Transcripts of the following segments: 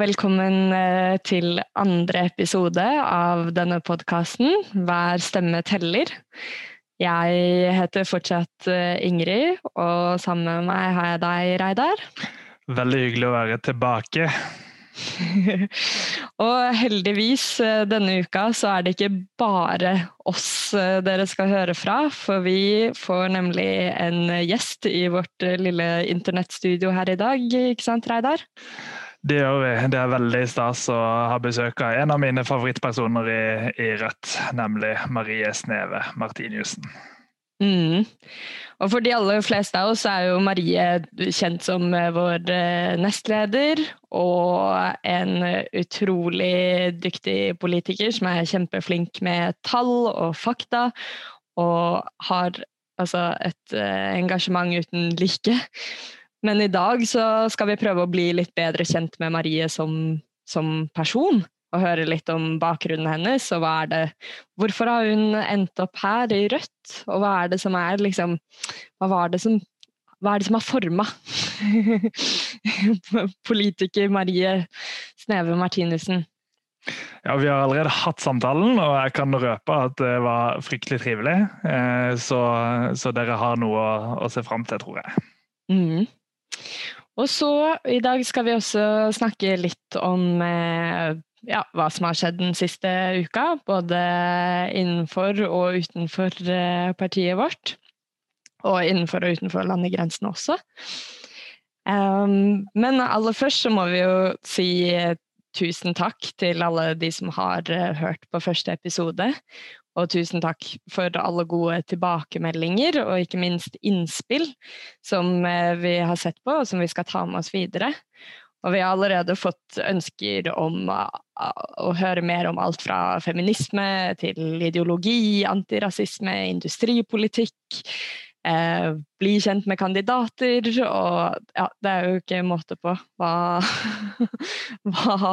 velkommen eh, til andre episode av denne podkasten, Hver stemme teller. Jeg heter fortsatt eh, Ingrid, og sammen med meg har jeg deg, Reidar. Veldig hyggelig å være tilbake. og heldigvis eh, denne uka så er det ikke bare oss dere skal høre fra, for vi får nemlig en gjest i vårt lille internettstudio her i dag, ikke sant Reidar? Det gjør vi. Det er veldig stas å ha besøk av en av mine favorittpersoner i, i Rødt, nemlig Marie Sneve Martiniussen. Mm. Og for de aller fleste av oss er jo Marie kjent som vår eh, nestleder og en utrolig dyktig politiker som er kjempeflink med tall og fakta, og har altså et eh, engasjement uten like. Men i dag så skal vi prøve å bli litt bedre kjent med Marie som, som person. Og høre litt om bakgrunnen hennes, og hva er det Hvorfor har hun endt opp her i Rødt? Og hva er det som er liksom Hva var det som hva er det som har forma politiker Marie Sneve Martinussen? Ja, Vi har allerede hatt samtalen, og jeg kan røpe at det var fryktelig trivelig. Eh, så, så dere har noe å, å se fram til, tror jeg. Mm. Og så i dag skal vi også snakke litt om eh, ja, hva som har skjedd den siste uka. Både innenfor og utenfor eh, partiet vårt. Og innenfor og utenfor landegrensene også. Um, men aller først så må vi jo si tusen takk til alle de som har hørt på første episode. Og tusen takk for alle gode tilbakemeldinger og ikke minst innspill som eh, vi har sett på og som vi skal ta med oss videre. Og vi har allerede fått ønsker om å høre mer om alt fra feminisme til ideologi, antirasisme, industripolitikk eh, bli kjent med kandidater, og ja, det er jo ikke måte på hva, hva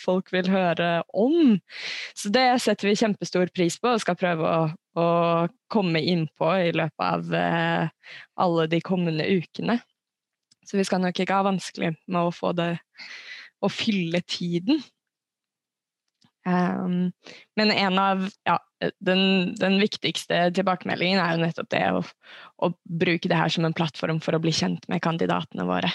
folk vil høre om. Så det setter vi kjempestor pris på og skal prøve å, å komme innpå i løpet av eh, alle de kommende ukene. Så vi skal nok ikke ha vanskelig med å få det å fylle tiden. Um, men en av ja, den, den, viktigste tilbakemeldingen er jo nettopp det å, å, bruke det her som en plattform for å bli kjent med kandidatene våre.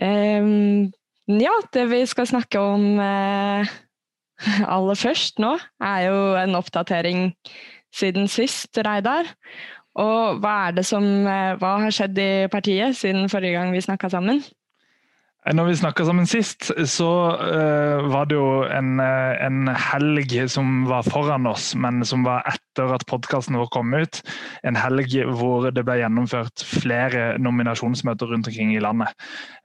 Um, ja, det vi skal snakke om uh, aller først nå, er jo en oppdatering siden sist, Reidar. Og hva er det som uh, Hva har skjedd i partiet siden forrige gang vi snakka sammen? Når vi snakka sammen sist, så uh, var det jo en, uh, en, helg som var foran oss, men som var etter at podkasten vår kom ut. En helg hvor det ble gjennomført flere nominasjonsmøter rundt omkring i landet.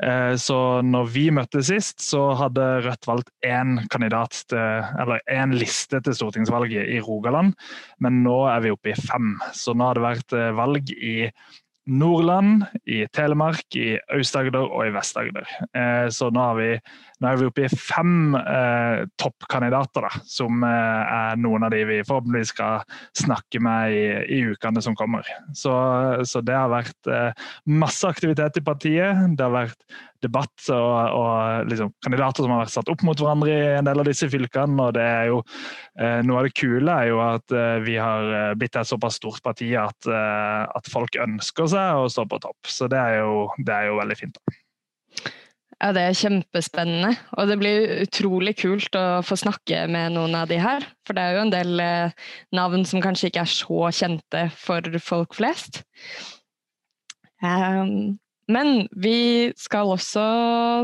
Uh, så når vi møttes sist, så hadde Rødt valgt én kandidat til, eller én liste til stortingsvalget i Rogaland, men nå er vi oppe i fem. Så nå har det vært valg i Nordland, i Telemark, i Aust-Agder og i Vest-Agder. Eh, så nå, har vi, nå, er vi oppe i fem eh, toppkandidater, da, som eh, er noen av de vi forhåpentligvis skal snakke med i, i ukene som kommer. Så, så, det har vært eh, masse aktivitet i partiet. Det har vært debatt og, og liksom, kandidater som har vært satt opp mot hverandre i en del av disse fylkene. og det er jo eh, Noe av det kule er jo at eh, vi har eh, blitt et såpass stort parti at, at, folk ønsker seg å stå på topp. Så det er jo, det er jo veldig fint. Ja, Det er kjempespennende. Og det blir utrolig kult å få snakke med noen av de her. For det er jo en del eh, navn som kanskje ikke er så kjente for folk flest. Um, men vi skal også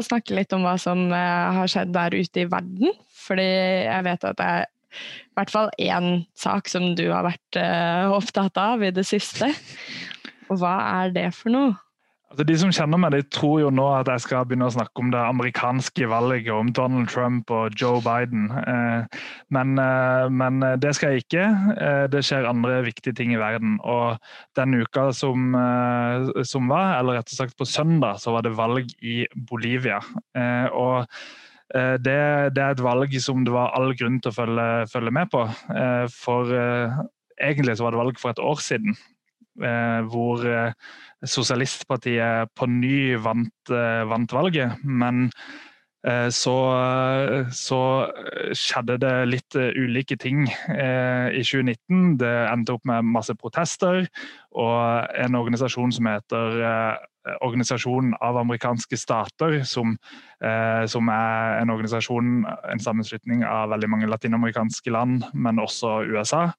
snakke litt om hva som eh, har skjedd der ute i verden. Fordi jeg vet at det er i hvert fall én sak som du har vært uh, opptatt av i det siste. Og hva er det for noe? Altså, de som kjenner meg, de tror jo nå at jeg skal begynne å snakke om det amerikanske valget, om Donald Trump og Joe Biden. Eh, men, eh, men, det skal jeg ikke. Eh, det skjer andre viktige ting i verden. Og den uka som, som var, eller rett og slett på søndag, så var det valg i Bolivia. Og det, det, er et valg som det var all grunn til å følge, følge med på. For egentlig så var det valg for et år siden. Hvor Sosialistpartiet på ny vant, eh, vant valget. Men Eh, så, så, skjedde det litt ulike ting i 2019. Det endte opp med masse protester, og en organisasjon som heter Organisasjonen av amerikanske stater, som, som, er en organisasjon, en sammenslutning av veldig mange latinamerikanske land, men også USA.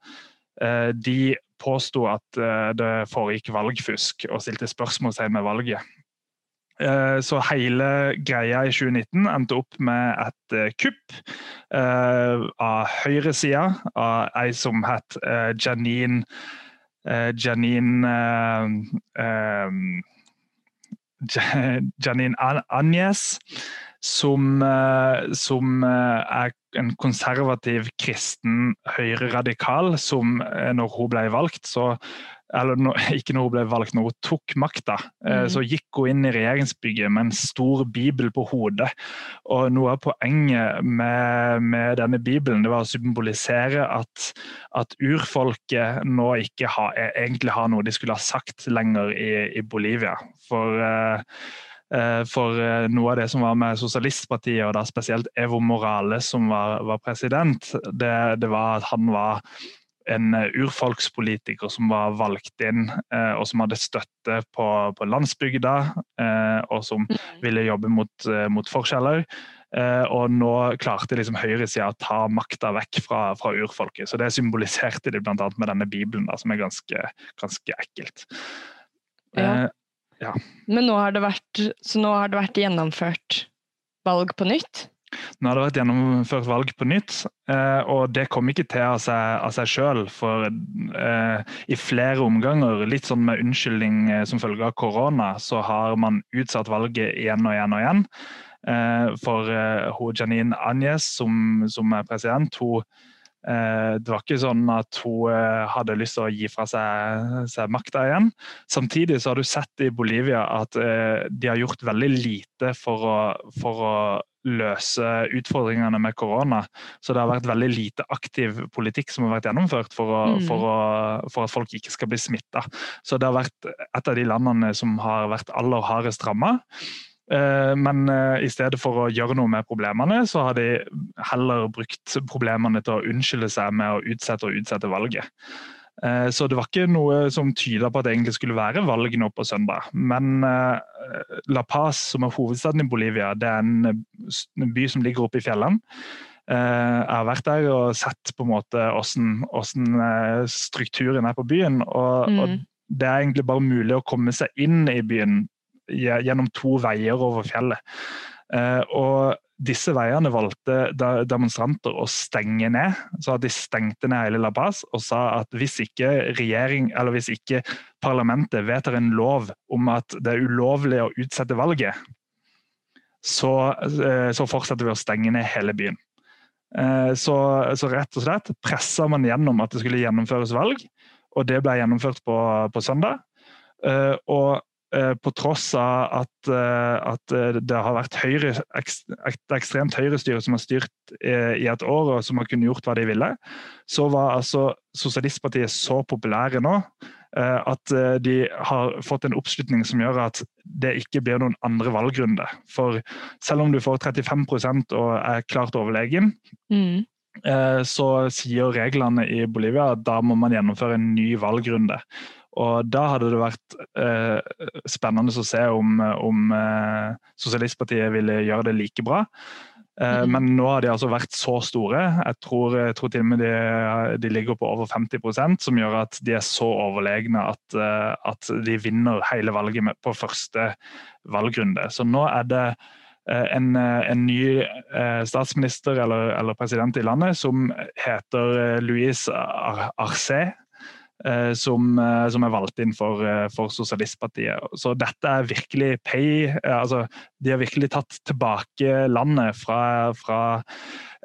De påsto at det foregikk valgfusk, og stilte spørsmålstegn med valget. Eh, så hele greia i 2019 endte opp med et eh, kupp av høyresida, av ei som het Janine Janine Janine Agnes, som, som er en konservativ kristen høyreradikal som når hun ble valgt, så eller no, ikke når hun ble valgt, når hun tok makta, mm. så gikk hun inn i regjeringsbygget med en stor bibel på hodet. Og Noe av poenget med, med denne bibelen det var å symbolisere at, at urfolket nå ikke ha, e, egentlig har noe de skulle ha sagt lenger i, i Bolivia. For uh, for noe av det som var med Sosialistpartiet, og da spesielt Evo Morales som var, var president, det, det, var at han var en eh, urfolkspolitiker som var valgt inn, eh, og som hadde støtte på, på landsbygda, eh, og som mm. ville jobbe mot, mot forskjeller. Og nå klarte liksom høyresida å ta makta vekk fra, fra, urfolket. Så det symboliserte de bl.a. med denne bibelen, da, som er ganske, ganske ekkelt. Ja. Ja. Men nå har, det vært, så nå har det vært gjennomført valg på nytt? Nå har det vært gjennomført valg på nytt, eh, og det kom ikke til av seg, av sjøl. For eh, i flere omganger, litt sånn med unnskyldning eh, som følge av korona, så har man utsatt valget igjen og igjen og igjen. For Janine Agnes, som, som er president, hun det var ikke sånn at hun hadde lyst til å gi fra seg, seg makta igjen. Samtidig så har du sett i Bolivia at de har gjort veldig lite for å, for å løse utfordringene med korona. Så det har vært veldig lite aktiv politikk som har vært gjennomført for, å, mm. for, å, for at folk ikke skal bli smitta. Så det har vært et av de landene som har vært aller hardest ramma. Eh, men eh, i stedet for å gjøre noe med problemene, så har de heller brukt problemene til å unnskylde seg med å utsette og utsette valget. Eh, så det var ikke noe som tyda på at det egentlig skulle være valg nå på søndag. Men La Paz, som er hovedstaden i Bolivia, det er en by som ligger oppe i fjellene. Jeg har vært der og sett på en måte hvordan, strukturen er på byen. Og, mm. og det er egentlig bare mulig å komme seg inn i byen gjennom to veier over fjellet. Og disse veiene valgte demonstranter å stenge ned. Så de stengte ned hele La Paz og sa at hvis ikke regjering, eller hvis ikke parlamentet vedtar en lov om at det er ulovlig å utsette valget, så, eh, så fortsetter vi å stenge ned hele byen. Eh, så, så rett og slett pressa man gjennom at det skulle gjennomføres valg, og det ble gjennomført på, på søndag. Eh, og Eh, på tross av at, eh, at, eh, det har vært høyre, et ekstremt høyrestyre som har styrt i et år og som har kunnet gjort hva de ville, så var altså Sosialistpartiet så populære nå at de har fått en oppslutning som gjør at det ikke blir noen andre valgrunde. For selv om du får 35 og er klart overlegen, mm. så sier reglene i Bolivia at da må man gjennomføre en ny valgrunde. Og Da hadde det vært eh, spennende å se om, om eh, Sosialistpartiet ville gjøre det like bra. Eh, mm. Men nå har de altså vært så store. Jeg tror, jeg tror til og med de, de, ligger på over 50% som gjør at de er så overlegne at, eh, at de vinner hele valget med, på første valgrunde. Så nå er det eh, en, en, ny statsminister eller, eller, president i landet som heter Louise Arce. Eh, som, eh, som, er valgt inn for, eh, for, Sosialistpartiet. Så dette er virkelig pay altså, De har virkelig tatt tilbake landet fra, fra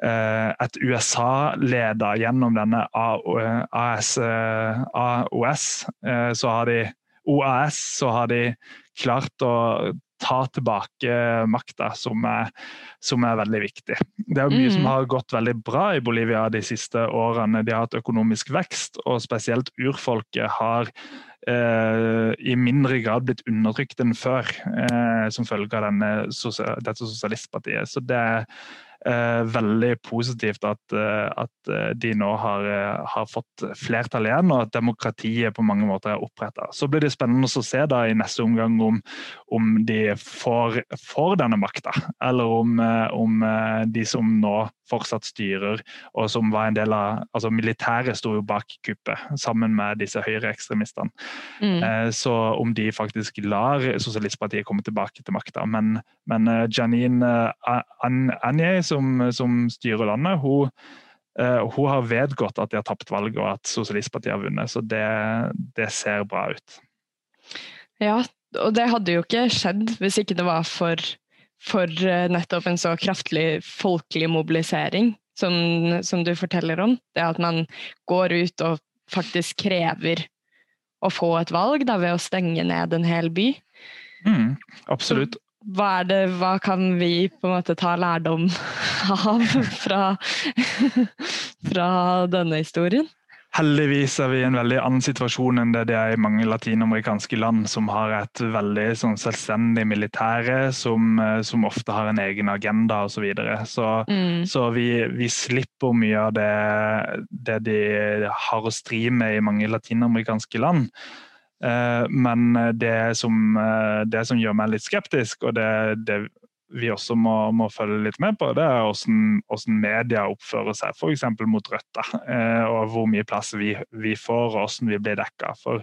et USA-leder gjennom denne AOS, AOS. Så har de OAS, så har de klart å ta tilbake makta, som, som, er veldig viktig. Det er mye mm. som har gått veldig bra i Bolivia de siste årene. De har hatt økonomisk vekst, og spesielt urfolket har eh, i mindre grad blitt undertrykt enn før, eh, som følge av denne, dette sosialistpartiet. Så det er veldig positivt at, eh, at, eh, de nå har, har, fått flertall igjen, og at demokratiet på mange måter er oppretta. Så blir det spennende å se da i neste omgang om, om de får, får denne makta, eller om, om, de som nå fortsatt styrer, og som var en del av altså Militæret sto jo bak kuppet, sammen med disse høyreekstremistene. Mm. Så om de faktisk lar Sosialistpartiet komme tilbake til makta. Men, men Janine Anje, som, som styrer landet, hun, uh, hun, har vedgått at de har tapt valget og at Sosialistpartiet har vunnet. Så det, det, ser bra ut. Ja, og det hadde jo ikke skjedd hvis ikke det var for, for eh, nettopp en så kraftig folkelig mobilisering som, som du forteller om. Det at man går ut og faktisk krever å få et valg da, ved å stenge ned en hel by. Mm, absolutt hva, det, hva, kan vi på en måte ta lærdom av fra, fra denne historien? Heldigvis er vi i en veldig annen situasjon enn det det er i mange latinamerikanske land, som har et veldig sånn, selvstendig militære, som, som, ofte har en egen agenda osv. Så, videre. så mm. Så vi, vi, slipper mye av det, det de har å stri med i mange latinamerikanske land. Eh, men det som, eh, det som, gjør meg litt skeptisk, og det, det vi også må, må, følge litt med på, det er hvordan, media oppfører seg f.eks. mot Rødt. Eh, og hvor mye plass vi, vi får, og hvordan vi blir dekka. For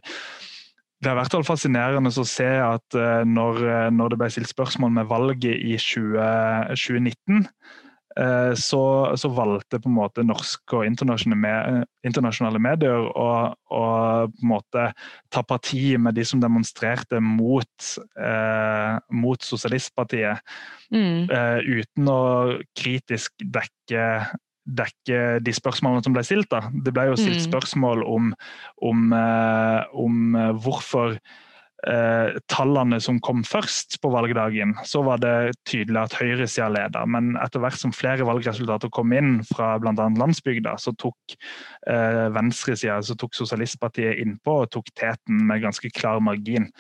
det har vært fascinerende å se at når, når det ble stilt spørsmål med valget i 20, 2019 Eh, så, så, valgte på en måte norske og internasjonale, internasjonale medier å, å, på en måte ta parti med de som demonstrerte mot, eh, mot Sosialistpartiet, mm. eh, uten å kritisk dekke dekke de spørsmålene som ble stilt. Da. Det ble jo stilt mm. spørsmål om, om, eh, om eh, hvorfor eh, tallene som kom først på valgdagen, så var det tydelig at høyresida leda. Men etter hvert som flere valgresultater kom inn fra bl.a. landsbygda, så tok eh, venstresida, så tok Sosialistpartiet innpå og tok teten med ganske klar margin.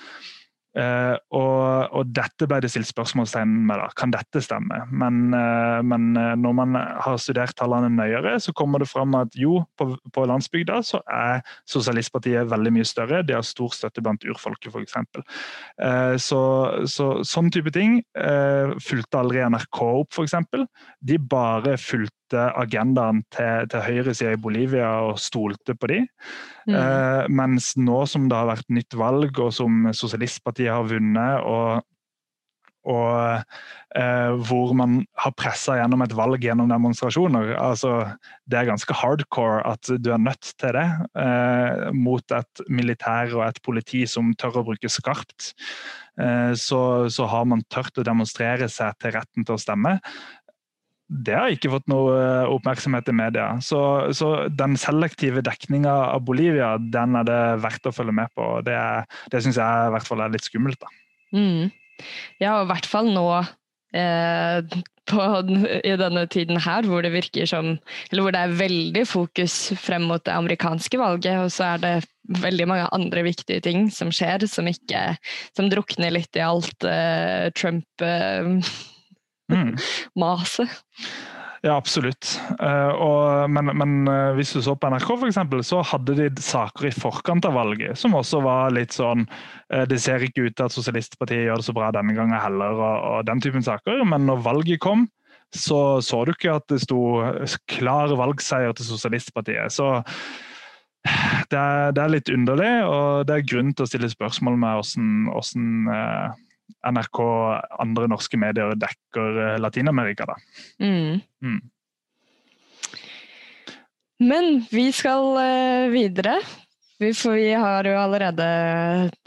Uh, og, og, dette ble det stilt spørsmålstegn med. da, Kan dette stemme? Men, uh, men uh, når man har studert tallene nøyere, så kommer det fram at jo, på, på landsbygda så er Sosialistpartiet veldig mye større. De har stor støtte blant urfolket, f.eks. Uh, så, så sånn type ting fulgte aldri NRK opp, f.eks. De bare fulgte agendaen til, til høyresida i Bolivia og stolte på de. Mm. Eh, mens nå som det har vært nytt valg, og som Sosialistpartiet har vunnet, og, og eh, hvor man har pressa gjennom et valg gjennom demonstrasjoner altså, Det er ganske hardcore at du er nødt til det eh, mot et militær og et politi som tør å bruke skarpt. Eh, så, så, har man tørt å demonstrere seg til retten til å stemme det har ikke fått noe eh, oppmerksomhet i media. Så, så den selektive dekninga av Bolivia den er det verdt å følge med på. Det, det syns jeg i hvert fall er litt skummelt. da. Mm. Ja, og i hvert fall nå eh, på, i denne tiden her, hvor det virker som Eller hvor det er veldig fokus frem mot det amerikanske valget, og så er det veldig mange andre viktige ting som skjer, som ikke Som drukner litt i alt eh, Trump eh, mm. maset. Ja, absolutt. Uh, og, men, men uh, hvis du så på NRK, for eksempel, så hadde de saker i forkant av valget som også var litt sånn uh, Det ser ikke ut til at Sosialistpartiet gjør det så bra denne gangen heller, og, og den typen saker. Men når valget kom, så så du ikke at det sto klar valgseier til Sosialistpartiet. Så det er, det er, litt underlig, og det er grunn til å stille spørsmål med hvordan NRK og andre norske medier dekker eh, Latin-Amerika. Mm. Mm. Men vi skal uh, videre. Vi, vi, har jo allerede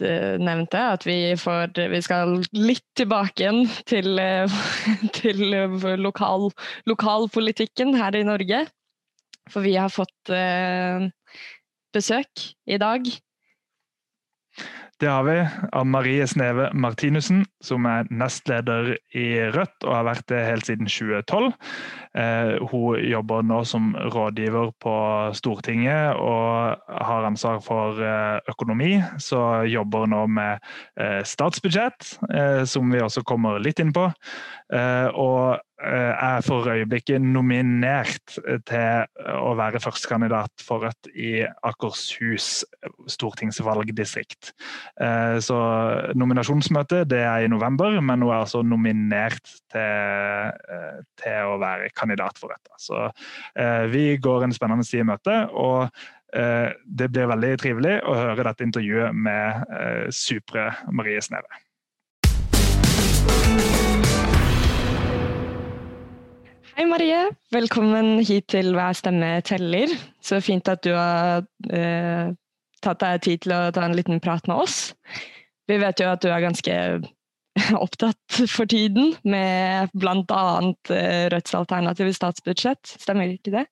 uh, nevnt det, at vi, får, vi skal litt tilbake igjen til, til lokal, lokalpolitikken her i Norge. For vi har fått besøk i dag Det har vi. Anne Marie Sneve Martinussen, som er nestleder i Rødt og har vært det helt siden 2012. Eh, hun jobber nå som rådgiver på Stortinget og har ansvar for eh, økonomi. Så jobber nå med eh, statsbudsjett, som vi også kommer litt inn på. Og er for øyeblikket nominert til å være førstekandidat for Rødt i Akershus stortingsvalgdistrikt. Eh, så nominasjonsmøtet det er i november, men hun er altså nominert til, eh, til å være kandidat for Rødt. Så vi går en spennende tid i møte. og det blir veldig trivelig å høre dette intervjuet med supre Marie Sneve. Hei Marie, velkommen hit til Hver stemme teller. Så fint at du har eh, tatt deg tid til å ta en liten prat med oss. Vi vet jo at du er ganske opptatt for tiden med bl.a. Eh, Rødts alternative statsbudsjett, stemmer ikke det?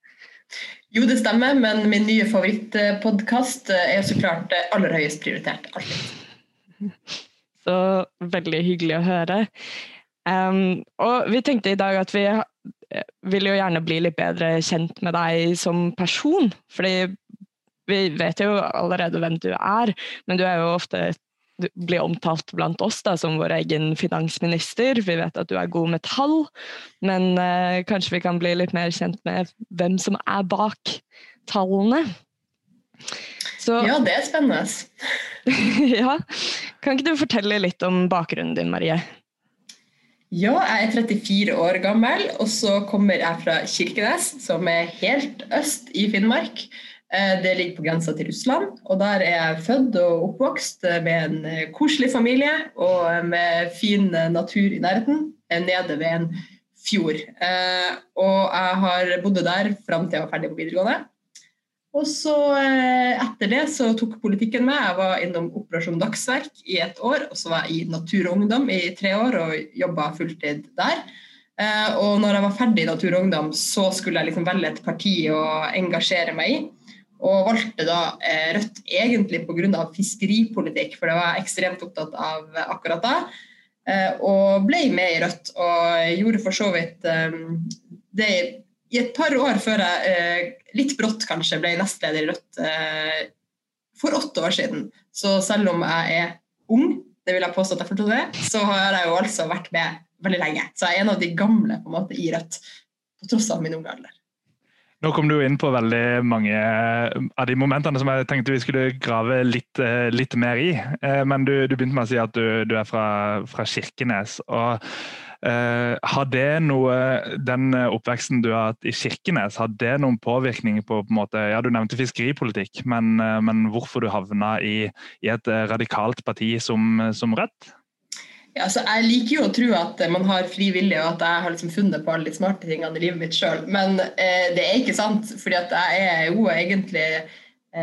Jo, det stemmer, men min nye favorittpodkast eh, er så klart aller høyest prioritert. Alltid. Så veldig hyggelig å høre. Um, og vi tenkte i dag at vi vil jo gjerne bli litt bedre kjent med deg som person. Fordi vi vet jo allerede hvem du er, men du er jo ofte du blir omtalt blant oss da, som vår egen finansminister. Vi vet at du er god med tall, men eh, kanskje vi kan bli litt mer kjent med hvem som er bak tallene. Så, ja, det er spennende. ja. Kan ikke du fortelle litt om bakgrunnen din, Marie? Ja, jeg er 34 år gammel, og så kommer jeg fra Kirkenes, som er helt øst i Finnmark. Eh, det ligger på grensa til Russland, og der er jeg født og oppvokst med en eh, koselig familie og med fin natur i nærheten, eh, nede ved en fjord. Og jeg har bodd der fram til jeg var ferdig på videregående. Og så eh, Etter det så tok politikken med. Jeg var innom Operasjon Dagsverk i et år. Og så var jeg i Natur og Ungdom i tre år og jobba fulltid der. Eh, og når jeg var ferdig i Natur og Ungdom, så skulle jeg liksom velge et parti å engasjere meg i. Og valgte da eh, Rødt egentlig pga. fiskeripolitikk, for det var jeg ekstremt opptatt av akkurat da. Og ble med i Rødt og gjorde for så vidt det i et par år før jeg, eh, litt brått kanskje, ble nestleder i Rødt eh, for åtte år siden. Så selv om jeg er ung, det vil jeg påstå at jeg fortsatt er, så har jeg jo altså vært med veldig lenge. Så jeg er en av de gamle på en måte i Rødt, på tross av min unge alder. Nå kom du inn på veldig mange av de momentene som jeg tenkte vi skulle grave litt, eh, litt mer i. Men du, du, begynte med å si at du, du er fra, fra Kirkenes. og Eh, har det noe, Den oppveksten du har hatt i Kirkenes, har det noen påvirkning på, på måte, ja Du nevnte fiskeripolitikk, men, eh, men hvorfor du havna i, i, et eh, radikalt parti som, som Rødt? Ja, altså, jeg liker jo å tro at man har fri vilje, og at jeg har liksom funnet på alle de smarte tingene i livet mitt sjøl. Men eh, det er ikke sant, fordi at jeg er jo egentlig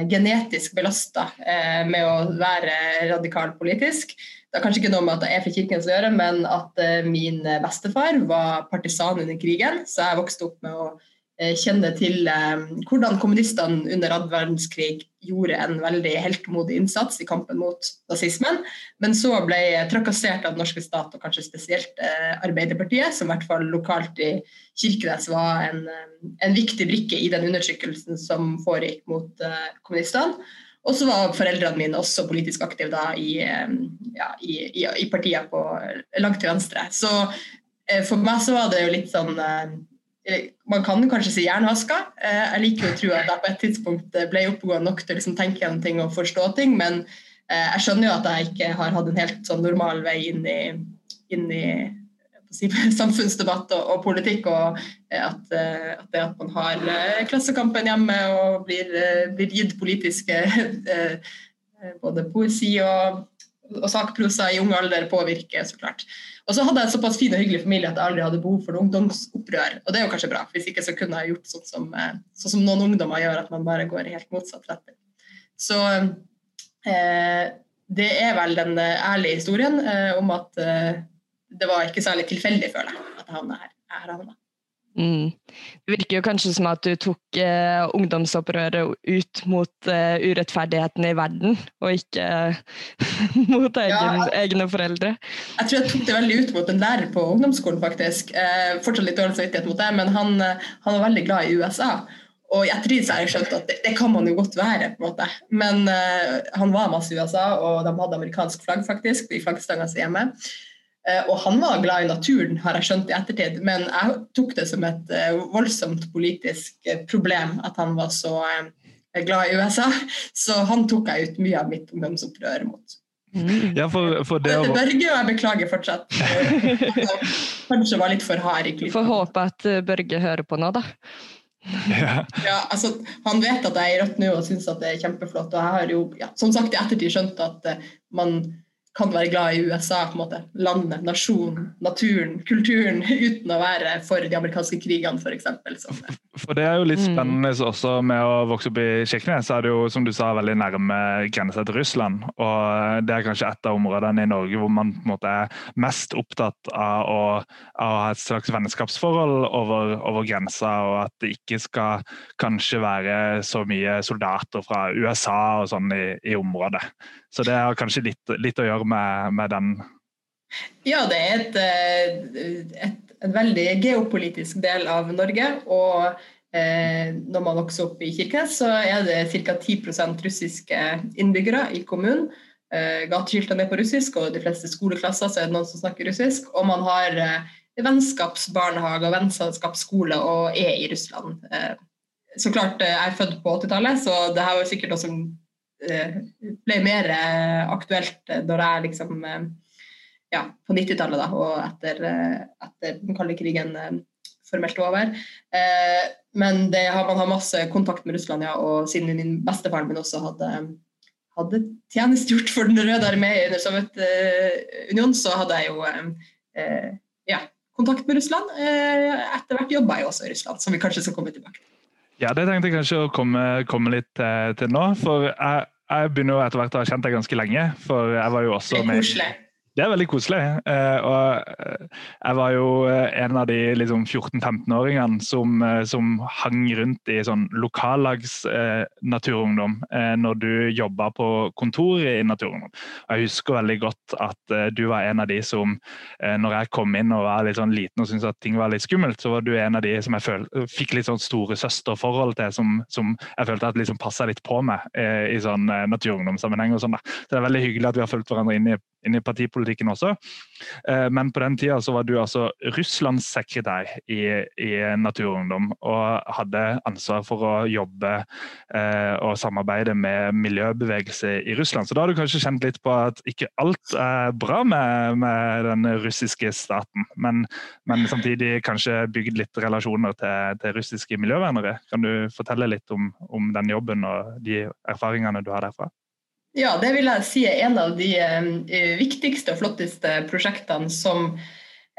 genetisk belasta eh, med å være radikal politisk. Det har kanskje ikke noe med at jeg er fra Kirkenes å gjøre, men at uh, min bestefar var partisan under krigen. Så jeg vokste opp med å uh, kjenne til hvordan kommunistene under annen verdenskrig gjorde en veldig heltemodig innsats i kampen mot nazismen, men så ble trakassert av den norske stat, og kanskje spesielt Arbeiderpartiet, som i hvert fall lokalt i Kirkenes var en, en viktig brikke i den undertrykkelsen som foregikk mot kommunistene. Og så var foreldrene mine også politisk aktive da i, ja, i, i, i partier på langt til venstre. Så eh, for meg så var det jo litt sånn eh, Man kan kanskje si jernhaska. Eh, jeg liker å tro at jeg på et tidspunkt ble oppegående nok til å liksom tenke gjennom ting og forstå ting, men jeg skjønner jo at jeg ikke har hatt en helt sånn normal vei inn i, inn i samfunnsdebatt og, og, politikk, og eh, at, eh, at, det at man har eh, Klassekampen hjemme og blir, blir gitt politiske både poesi og, og sakprosa i ung alder påvirker, så klart. Og så hadde jeg en såpass fin og hyggelig familie at jeg aldri hadde behov for ungdomsopprør. Og det er jo kanskje bra, hvis ikke så kunne jeg gjort sånn som, sånn som noen ungdommer gjør, at man bare går i helt motsatt retning. Så eh, det er vel den ærlige historien eh, om at det var ikke særlig tilfeldig, føler jeg, at jeg havna her. Jeg havna. Mm. Det virker jo kanskje som at du tok eh, ungdomsopprøret ut mot eh, urettferdigheten i verden, og ikke mot egen, ja, egne foreldre. Jeg tror jeg tok det veldig ut mot en lærer på ungdomsskolen, faktisk. Eh, fortsatt litt dårlig samvittighet mot det, men han, eh, han, var veldig glad i USA. Og i ettertid har jeg skjønt at det, det, kan man jo godt være, på en måte. Men eh, han var masse i USA, og de hadde amerikansk flagg, faktisk, i flaggstanga si hjemme. Eh, og han var glad i naturen, har jeg skjønt i ettertid, men jeg tok det som et eh, voldsomt politisk eh, problem at han var så glad i USA. Så han tok jeg ut mye av mitt ungdomsopprør mot. Mm. Ja, for, for det å... Børge og jeg beklager fortsatt. Kanskje var litt for hard i klippet. Får håpe at Børge hører på nå, da. Ja. ja. altså, han vet at jeg er i rødt nå og syns det er kjempeflott. Og jeg har jo ja, som sagt i ettertid skjønt at man kan være glad i USA, på en måte. landet, nasjonen, naturen, kulturen, uten å være for de amerikanske krigene, f.eks. For det er jo litt mm. spennende mm. også med å vokse opp i Tsjekkia, så er det jo, som du sa, veldig nærme grensa til Russland. Og det er kanskje et av områdene i Norge hvor man på en måte er mest opptatt av å, av å ha et slags vennskapsforhold over, over grensa, og at det ikke skal kanskje være så mye soldater fra USA og sånn i, i området. Så det har kanskje litt, litt å gjøre med, med, den. Ja, det er et, eh, et, en veldig geopolitisk del av Norge. Og eh, når man vokser opp i Kirkenes, så er det ca. 10% russiske innbyggere i kommunen. Eh, Gateskiltene er på russisk, og de fleste skoleklasser så er det noen som snakker russisk. Og man har eh, vennskapsbarnehage og vennskapsskole og er i Russland. Eh, så klart, eh, jeg er født på 80-tallet, så det her var sikkert også Eh, ble mer eh, aktuelt når jeg liksom eh, ja, på 90-tallet da, og etter, etter den kalde krigen formelt over. Men det, man har masse kontakt med Russland, ja, og siden min bestefaren min også hadde, hadde tjenestegjort for Den røde armé under Sovjetunionen, så hadde jeg jo ja, kontakt med Russland. Etter hvert jobba jeg også i Russland, som vi kanskje skal komme tilbake til. Ja, det tenkte jeg kanskje å komme, komme litt til, til nå. For jeg, jeg begynner jo etter hvert å ha kjent deg ganske lenge. For jeg var jo også med det er veldig koselig. Eh, og eh, jeg var jo eh, en av de liksom 14-15-åringene som, som, hang rundt i sånn lokallags naturungdom når du jobba på kontoret i Naturungdom. Jeg husker veldig godt at du var en av de som, når jeg kom inn og var litt sånn liten og syntes at ting var litt skummelt, så var du en av de som jeg føl, fikk litt sånn storesøsterforhold til, som, som, jeg følte at liksom passa litt på meg i sånn naturungdomssammenheng. sånn. Så det er veldig hyggelig at vi har fulgt hverandre inn i inn i partipolitikken også. Eh, men på den tida var du altså russlandssekretær i, i Naturungdom og hadde ansvar for å jobbe eh, og samarbeide med miljøbevegelse i Russland. Så da har du kanskje kjent litt på at ikke alt er bra med, med den russiske staten, men, men, samtidig kanskje bygd litt relasjoner til, til russiske miljøvernere. Kan du fortelle litt om, om den jobben og de erfaringene du har derfra? Ja, det vil jeg si er en av de eh, viktigste og flotteste prosjektene som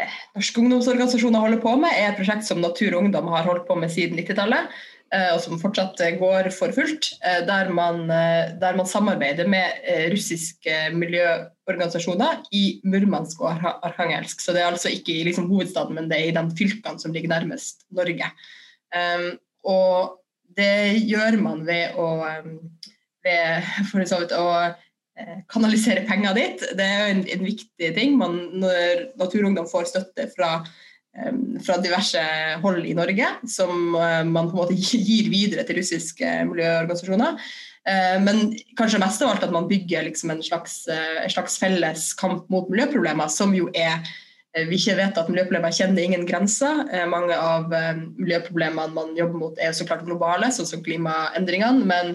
eh, norske ungdomsorganisasjoner holder på med. er et prosjekt som Natur og Ungdom har holdt på med siden 90-tallet, eh, og som fortsatt går for fullt. Der man, der man samarbeider med russiske miljøorganisasjoner i Murmansk og Arkhangelsk. Så det er altså ikke i liksom hovedstaden, men det er i de fylkene som ligger nærmest Norge. Og det gjør man ved å ved for så vidt å eh, kanalisere penger dit. Det er en, en viktig ting. Man, når Naturungdom får støtte fra, fra, diverse hold i Norge, som uh, man på en måte gir videre til russiske miljøorganisasjoner. Uh, men kanskje mest av alt at man bygger liksom en, slags, en slags felles kamp mot miljøproblemer, som jo er Eh, vi ikke vet at miljøproblemer kjenner ingen grenser. Eh, mange av eh, miljøproblemene man jobber mot er så klart globale, sånn som klimaendringene, men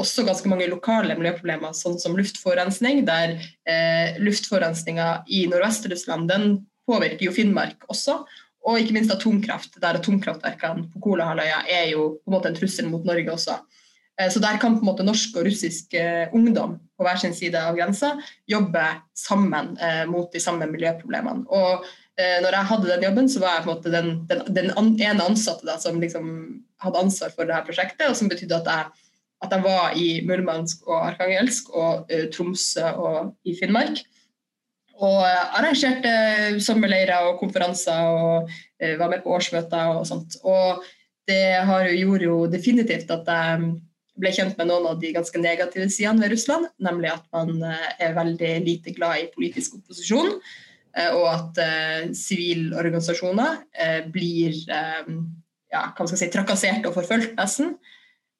også ganske mange lokale miljøproblemer, sånn som luftforurensning, der luftforurensninga i Nordvest-Russland påvirker jo Finnmark også. Og ikke minst atomkraft, der atomkraftverkene på Kolahalvøya er jo på en måte en trussel mot Norge også. Eh, så der kan på en måte norsk og russisk eh, ungdom på hver sin side av grensa jobbe sammen eh, mot de samme miljøproblemene. Og når jeg hadde den jobben, så var jeg på en måte den, den, den ene ansatte da, som liksom hadde ansvar for dette prosjektet, og som betydde at jeg, at jeg var i Murmansk og Arkangelsk og Tromsø og i Finnmark. Og arrangerte sommerleirer og konferanser og var med på årsmøter og sånt. Og det har jo, gjorde jo definitivt at jeg ble kjent med noen av de ganske negative sidene ved Russland, nemlig at man er veldig lite glad i politisk opposisjon, og at sivile organisasjoner blir ja, hva skal jeg si, trakassert og forfulgt, nesten.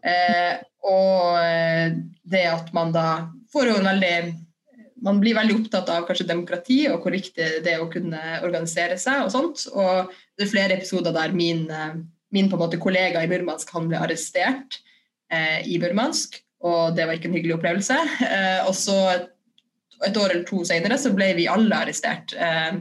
Eh, og det at man da får jo en veldig man blir veldig opptatt av kanskje demokrati og hvor viktig det er å kunne organisere seg. Og sånt. Og det er flere episoder der min, min på en måte kollega i Murmansk han ble arrestert eh, i Burmansk, og det var ikke en hyggelig opplevelse. Eh, og så et, år eller to senere så ble vi alle arrestert. Eh,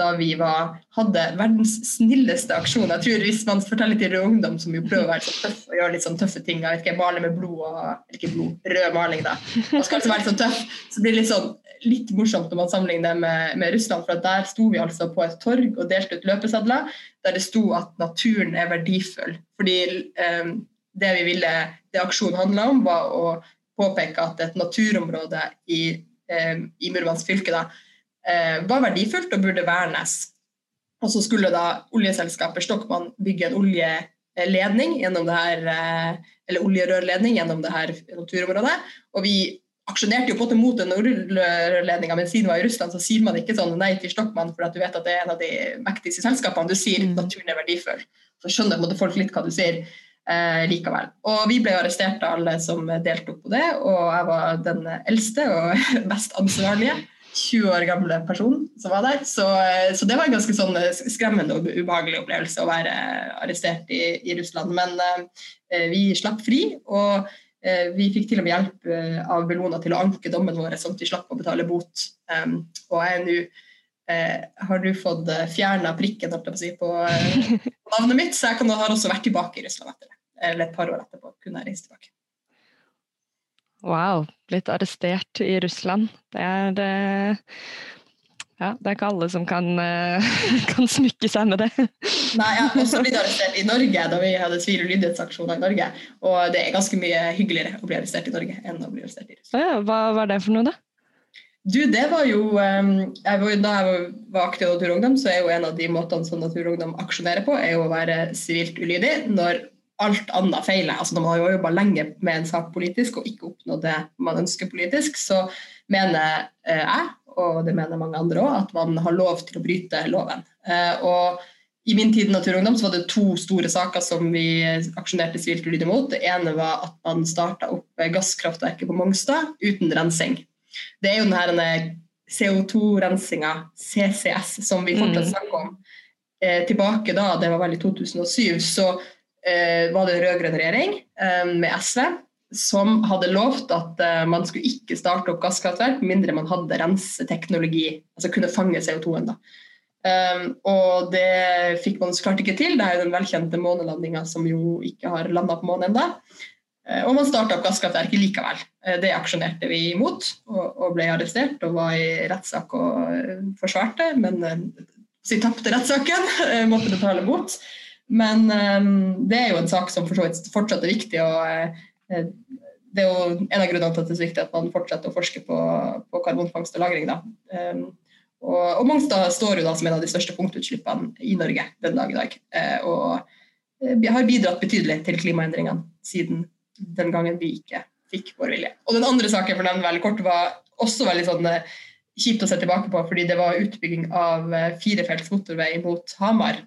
da vi var, hadde verdens snilleste aksjon. Jeg tror Hvis man forteller til ungdom som jo prøver å være så tøff og gjøre litt sånn tøffe ting, jeg vet ikke, male med blod og ikke blod, rød maling, da, og skal altså være litt sånn tøff, så blir det litt sånn litt morsomt når man sammenligner det med, med, Russland. For der sto vi altså på et torg og delte ut løpesedler der det sto at naturen er verdifull. Fordi um, det vi ville, det aksjonen handla om, var å påpeke at et naturområde i, um, i Murmansk fylke da, eh, var verdifullt og burde vernes. Og så skulle da oljeselskapet Stockmann bygge en oljeledning gjennom det her, eh, eller oljerørledning gjennom det her naturområdet. Og vi aksjonerte jo på en måte mot den oljerørledninga, men siden vi var i Russland, så sier man ikke sånn nei til Stockmann for at du vet at det er en av de mektigste selskapene. Du sier mm. naturen er verdifull. Så skjønner folk litt hva du sier. Eh, likevel. Og vi ble arrestert av alle som deltok på det, og jeg var den eldste og mest ansvarlige. 20 år gamle person som var der. Så, eh, så, det var en ganske sånn eh, skremmende og ubehagelig opplevelse å være arrestert i, i Russland. Men eh, vi slapp fri, og eh, vi fikk til og med hjelp eh, av Bellona til å anke dommen vår, sånn at vi slapp å betale bot. Um, og jeg nå eh, har du fått fjerna prikken på, navnet mitt, så jeg kan, har også vært tilbake i Russland etter det. Eller et par år etterpå kunne jeg reise tilbake. Wow, blitt arrestert i Russland. Det er eh, ja, det er ikke alle som kan, eh, kan smykke seg med det. Nei, jeg har også blitt arrestert i Norge da vi hadde tvil- og lydighetsaksjoner i Norge. Og det er ganske mye hyggeligere å bli arrestert i Norge enn å bli arrestert i Russland. Ja, hva var det for noe, da? Du, det var jo um, jeg var, Da jeg var aktiv i Naturungdom, så er jo en av de måtene som Naturungdom aksjonerer på, er jo å være sivilt ulydig når alt annet feiler. Altså Når man har jobba lenge med en sak politisk og ikke oppnådd det man ønsker politisk, så mener eh, jeg, og det mener mange andre òg, at man har lov til å bryte loven. Eh, og i min tid i Naturungdom så var det to store saker som vi aksjonerte sivilt ulydig mot. Det ene var at man starta opp gasskraftverket på Mongstad uten rensing. Det er jo denne CO2-rensinga, CCS, som vi fortsatt mm. snakker om. Eh, tilbake da, det var vel i 2007, så Eh, var det en rød-grønn regjering eh, med SV som hadde lovt at eh, man skulle ikke starte opp gasskraftverk mindre man hadde renseteknologi, altså kunne fange CO2-en. da. Um, og det fikk man så klart ikke til. Det er jo den velkjente månelandinga som jo ikke har landa på månen ennå. Uh, og man starta opp gasskraftverket likevel. Uh, det aksjonerte vi imot og, ble arrestert og var i rettssak og uh, forsvarte, men så vi tapte rettssaken, måtte betale bot. Men det er jo en sak som fortsatt er viktig. og Det er jo en av grunnene til at det er så viktig at man fortsetter å forske på, på karbonfangst og -lagring. Og, og, Mongstad står jo da som en av de største punktutslippene i Norge den dag i dag. Og har bidratt betydelig til klimaendringene siden den gangen vi ikke fikk vår vilje. Og Den andre saken for den veldig kort var også veldig sånn kjipt å se tilbake på, fordi det var utbygging av firefelts motorvei mot Hamar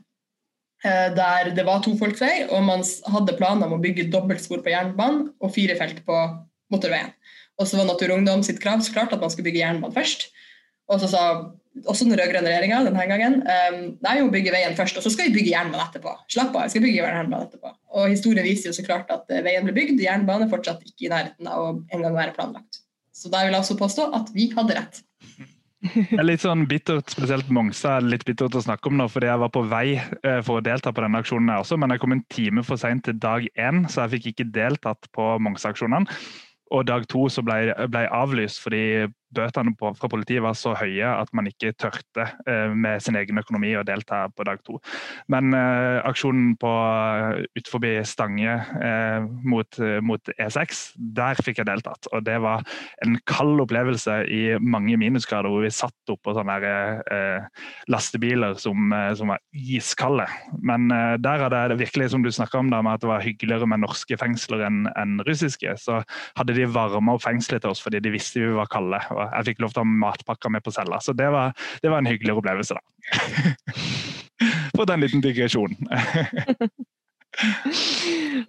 Eh, der det var tofolksvei, og man hadde planer om å bygge dobbeltspor på jernbanen og fire felt på motorveien. Og så var Natur og Ungdom sitt krav så klart at man skulle bygge jernbanen først. Og så sa også den rød-grønne regjeringa denne gangen um, er jo å bygge veien først, og så skal vi bygge jernbanen etterpå. Slapp av, vi skal bygge jernbanen etterpå. Og historien viser jo så klart at eh, veien ble bygd, jernbanen er fortsatt ikke i nærheten av å en gang være planlagt. Så da vil jeg også påstå at vi hadde rett. Det er litt sånn bittert, spesielt Mongstad er litt bittert å snakke om nå, fordi jeg var på vei eh, for å delta på denne aksjonen jeg også, men jeg kom en time for seint til dag én, så jeg fikk ikke deltatt på Mongstad-aksjonene. Og dag to så ble, ble avlyst fordi bøtene fra politiet var så høye at man ikke tørte eh, med sin egen økonomi å delta på dag to. Men eh, aksjonen på utenfor Stange eh, mot, mot, E6, der fikk jeg deltatt. Og det var en kald opplevelse i mange minusgrader, hvor vi satt oppå sånne eh, lastebiler som, eh, som, var iskalde. Men eh, der hadde det virkelig, som du snakka om, da, med at det var hyggeligere med norske fengsler enn en russiske, så hadde de varma opp fengselet til oss fordi de visste vi var kalde. Og jeg fikk lov til å ha matpakka med på cella. Så det var, det var en hyggelig opplevelse, da. For den liten digresjonen.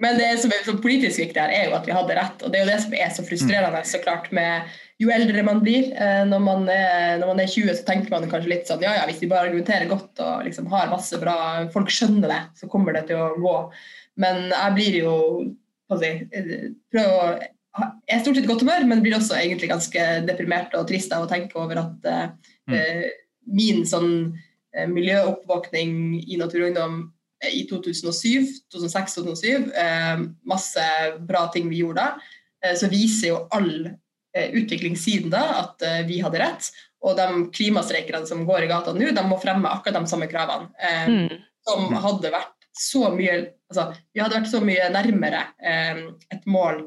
Men det som er politisk viktig her, er jo at vi hadde rett. Og det er jo det som er så frustrerende, så klart, med jo eldre man blir. Eh, når man, er, når man er 20, så tenker man kanskje litt sånn ja ja, hvis vi bare argumenterer godt og liksom har masse bra Folk skjønner det, så kommer det til å gå. Men jeg blir jo si, eh, prøver å er stort sett godt humør, men blir også egentlig ganske deprimert og trist av å tenke over at uh, mm. min sånn uh, miljøoppvåkning i Natur og Ungdom i 2007, 2006-2007, uh, masse bra ting vi gjorde da, så viser jo all utvikling siden da at vi hadde rett. Og de klimastreikerne som går i gata nå, de må fremme akkurat de samme kravene. Mm. Som hadde vært så mye altså, Vi hadde vært så mye nærmere et mål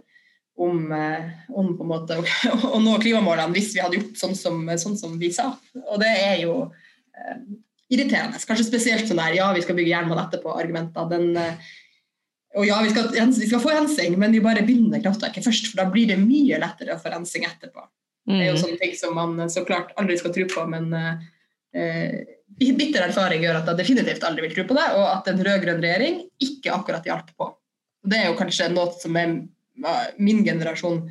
om, eh, om på en måte å, å, nå klimamålene hvis vi hadde gjort sånn som, sånn som vi sa. Og det er jo eh, irriterende. Kanskje spesielt sånn der ja, vi skal bygge jernbane etterpå-argumenter. Den, eh, og ja, vi skal, vi skal, få rensing, men vi bare begynner kraftverket først, for da blir det mye lettere å få rensing etterpå. Mm. Det er jo mm. sånne ting som man så klart aldri skal tro på, men eh, bitter erfaring gjør at jeg definitivt aldri vil tro på det, og at en rød-grønn regjering ikke akkurat hjalp på. Det er jo kanskje noe som er min generasjon,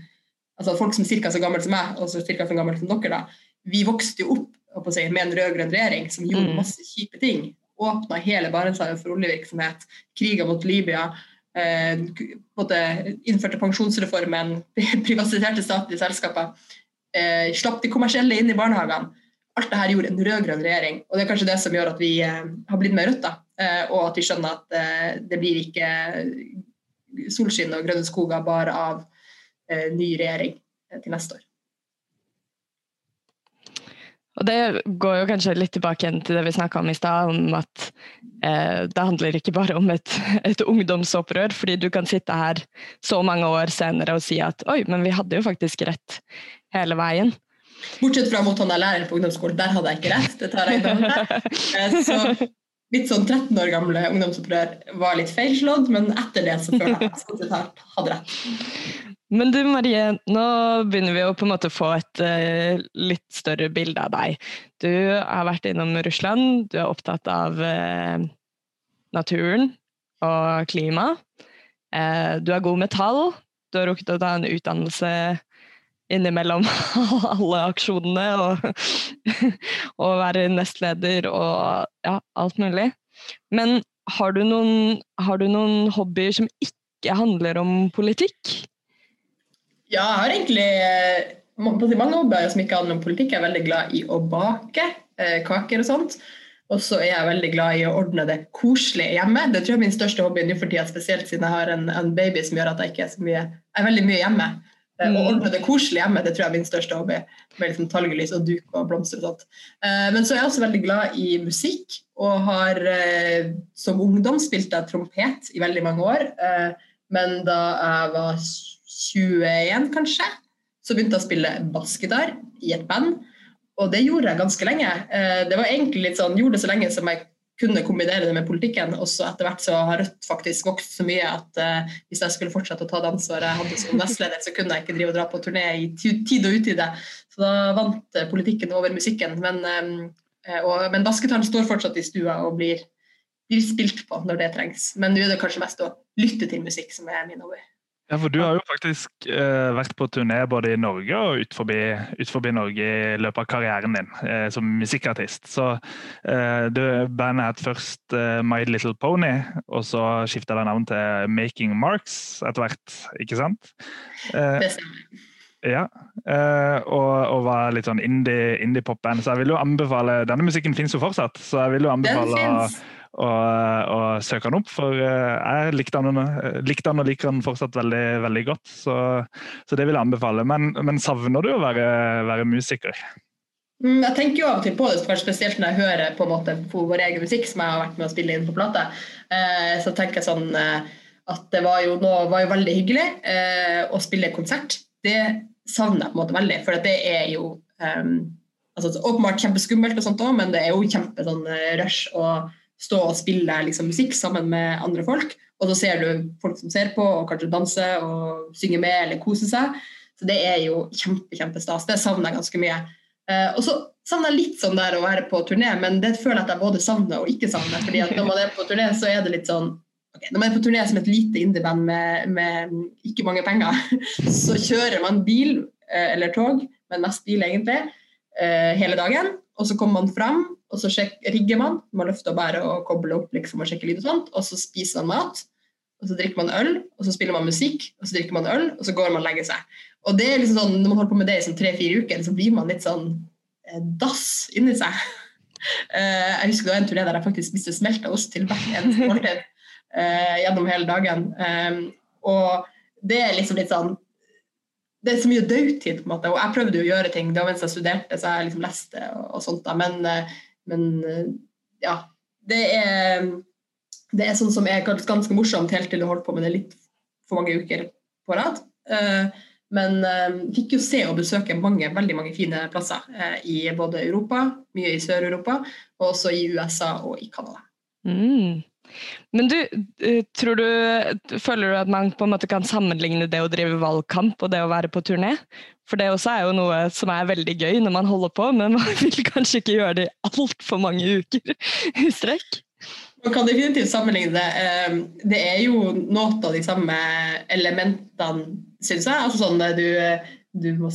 altså folk som er ca. så gamle som meg, og så ca. så gamle som dere, da, vi vokste jo opp si, med en rød-grønn regjering som gjorde mm. masse kjipe ting. Åpna hele Barentshavet for oljevirksomhet, kriga mot Libya. Eh, innførte pensjonsreformen, privatiserte statlige selskaper. Eh, slapp de kommersielle inn i barnehagene. Alt dette gjorde en rød-grønn regjering. Og det er kanskje det som gjør at vi eh, har blitt med Rødt. Eh, og at vi skjønner at eh, det blir ikke solskinn og grønne skoger bare av eh, ny regjering eh, til neste år. Og Det går jo kanskje litt tilbake igjen til det vi snakka om i stad, om at eh, det handler ikke bare om et, et, ungdomsopprør. fordi du kan sitte her så mange år senere og si at oi, men vi hadde jo faktisk rett hele veien. Bortsett fra mot han der lærer på ungdomsskolen, der hadde jeg ikke rett. Det tar jeg ikke Så litt sånn 13 år gamle ungdomsopprør var litt feilslått, men etter det så føler jeg at jeg hadde rett. Men du Marie, nå begynner vi å på en måte få et uh, litt større bilde av deg. Du har vært innom Russland, du er opptatt av uh, naturen og klima. Uh, du er god med tall, du har rukket å ta en utdannelse innimellom alle aksjonene og, og være nestleder og ja, alt mulig. Men har du, noen, har du noen hobbyer som ikke handler om politikk? Ja, jeg har egentlig eh, mange hobbyer som ikke handler om politikk. Jeg er veldig glad i å bake eh, kaker og sånt. Og så er jeg veldig glad i å ordne det koselig hjemme. Det tror jeg er min største hobby nå for tida, spesielt siden jeg har en, en, baby som gjør at jeg ikke er så mye Jeg er veldig mye hjemme. Mm. Å ordne det koselig hjemme det tror jeg er min største hobby. Med liksom talgelys og duk og blomster og sånt. Eh, men så er jeg også veldig glad i musikk, og har eh, som ungdom spilt jeg trompet i veldig mange år. Eh, men da jeg var 21, kanskje, så begynte jeg å spille bassgitar i et band. Og det gjorde jeg ganske lenge. Det var egentlig litt sånn, gjorde det så lenge som jeg kunne kombinere det med politikken. Og så etter hvert så har Rødt faktisk vokst så mye at uh, hvis jeg skulle fortsette å ta det ansvaret jeg hadde som nestleder, så kunne jeg ikke drive og dra på turné i tid og utide. Så da vant uh, politikken over musikken. Men, og, men basketaren står fortsatt i stua og blir, blir spilt på når det trengs. Men nå er det kanskje mest å lytte til musikk som er min hobby. Ja, for Du har jo faktisk eh, vært på turné både i Norge og ut forbi, ut forbi Norge i løpet av karrieren din eh, som musikkartist. Så eh, du, Bandet het først eh, My Little Pony, og så skifta det navn til Making Marks etter hvert, ikke sant? Eh, det stemmer. Ja, uh, og, og, var litt sånn indie-pop-band. Indie så jeg vil jo anbefale Denne musikken finnes jo fortsatt, så jeg vil jo anbefale å, å, å, søke den opp. For uh, jeg likte den, likte den, og liker den fortsatt veldig, veldig godt. Så, så, det vil jeg anbefale. Men, men savner du å være, være musiker? Mm, jeg tenker jo av og til på det, spesielt når jeg hører på, en måte, på vår egen musikk som jeg har vært med å spille inn på plate. Eh, så tenker jeg sånn eh, at det var jo, nå, var jo veldig hyggelig eh, å spille konsert. Det savner jeg på en måte veldig, for det er jo um, altså, åpenbart kjempeskummelt, og sånt også, men det er jo kjempe sånn eh, rush å stå og spille liksom, musikk sammen med andre folk. Og så ser du folk som ser på og kanskje danser og synger med eller koser seg. Så det er jo kjempe, kjempestas. Det savner jeg ganske mye. Uh, og så savner jeg litt sånn der å være på turné, men det føler jeg at jeg både savner og ikke savner. fordi at når man er på turné, så er det litt sånn Når man er på turné som et lite indieband med, med ikke mange penger, så kjører man bil uh, eller tog, men mest bil egentlig, uh, hele dagen. Og så kommer man fram, og så sjek, rigger man. Man løfter og bærer og kobler opp liksom, og sjekker lyd og sånt. Og så spiser man mat, og så drikker man øl, og så spiller man musikk, og så drikker man øl, og så går man og legger seg. Og det er liksom sånn, Når man holder på med det i sånn tre-fire uker, så blir man litt sånn eh, dass inni seg. Jeg husker det var en turné der jeg faktisk spiste smelta ost til hvert eneste måltid gjennom hele dagen. Og det er liksom litt sånn Det er så mye dødtid, på en måte. Og jeg prøvde jo å gjøre ting da mens jeg studerte, så jeg liksom leste og, og sånt. da, Men, uh, men ja. Det er, det er sånn som er ganske morsomt helt til du holder på med det litt for mange uker på rad. Men fikk jo se og besøke mange, veldig mange fine plasser i både Europa, mye i Sør-Europa, og også i USA og i Canada. Mm. Men du, eh, tror du, føler du at man på en måte kan sammenligne det å drive valgkamp og det å være på turné? For det også er jo noe som er veldig gøy når man holder på, men man vil kanskje ikke gjøre det i altfor mange uker i strekk? Man kan definitivt sammenligne det. Det er jo noe av de samme elementene syns jeg. Altså sånn du, du må